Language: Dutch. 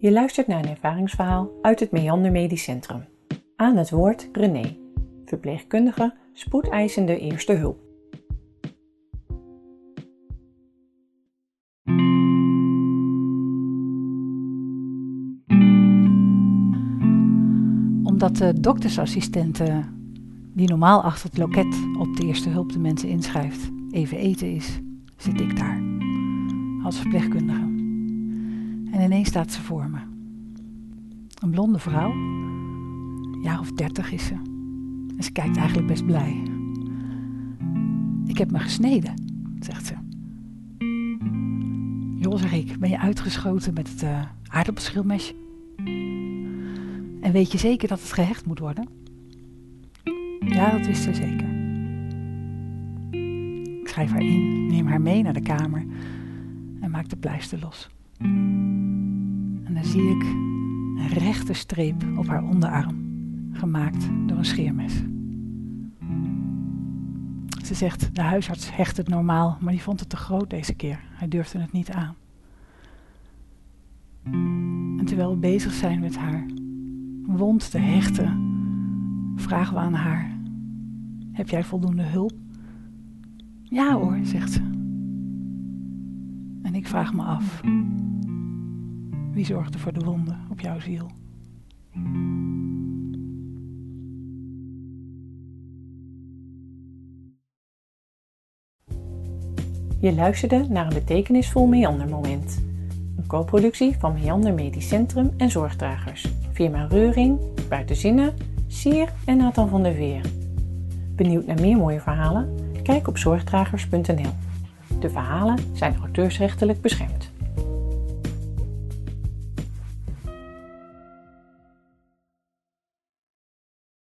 Je luistert naar een ervaringsverhaal uit het Meander Medisch Centrum. Aan het woord René, verpleegkundige, spoedeisende eerste hulp. Omdat de doktersassistente, die normaal achter het loket op de eerste hulp de mensen inschrijft, even eten is, zit ik daar als verpleegkundige. En ineens staat ze voor me. Een blonde vrouw, jaar of dertig is ze. En ze kijkt eigenlijk best blij. Ik heb me gesneden, zegt ze. Joh, zeg ik, ben je uitgeschoten met het uh, aardappelschilmesje? En weet je zeker dat het gehecht moet worden? Ja, dat wist ze zeker. Ik schrijf haar in, neem haar mee naar de kamer en maak de pleister los. En dan zie ik een rechte streep op haar onderarm, gemaakt door een scheermes. Ze zegt, de huisarts hecht het normaal, maar die vond het te groot deze keer. Hij durfde het niet aan. En terwijl we bezig zijn met haar wond te hechten, vragen we aan haar: Heb jij voldoende hulp? Ja hoor, zegt ze. En ik vraag me af: wie zorgde voor de wonden op jouw ziel? Je luisterde naar een betekenisvol meandermoment. Een co-productie van Meander Medisch Centrum en Zorgdragers. Firma Reuring, Buitenzinnen, Sier en Nathan van der Veer. Benieuwd naar meer mooie verhalen? Kijk op zorgdragers.nl. De verhalen zijn auteursrechtelijk beschermd.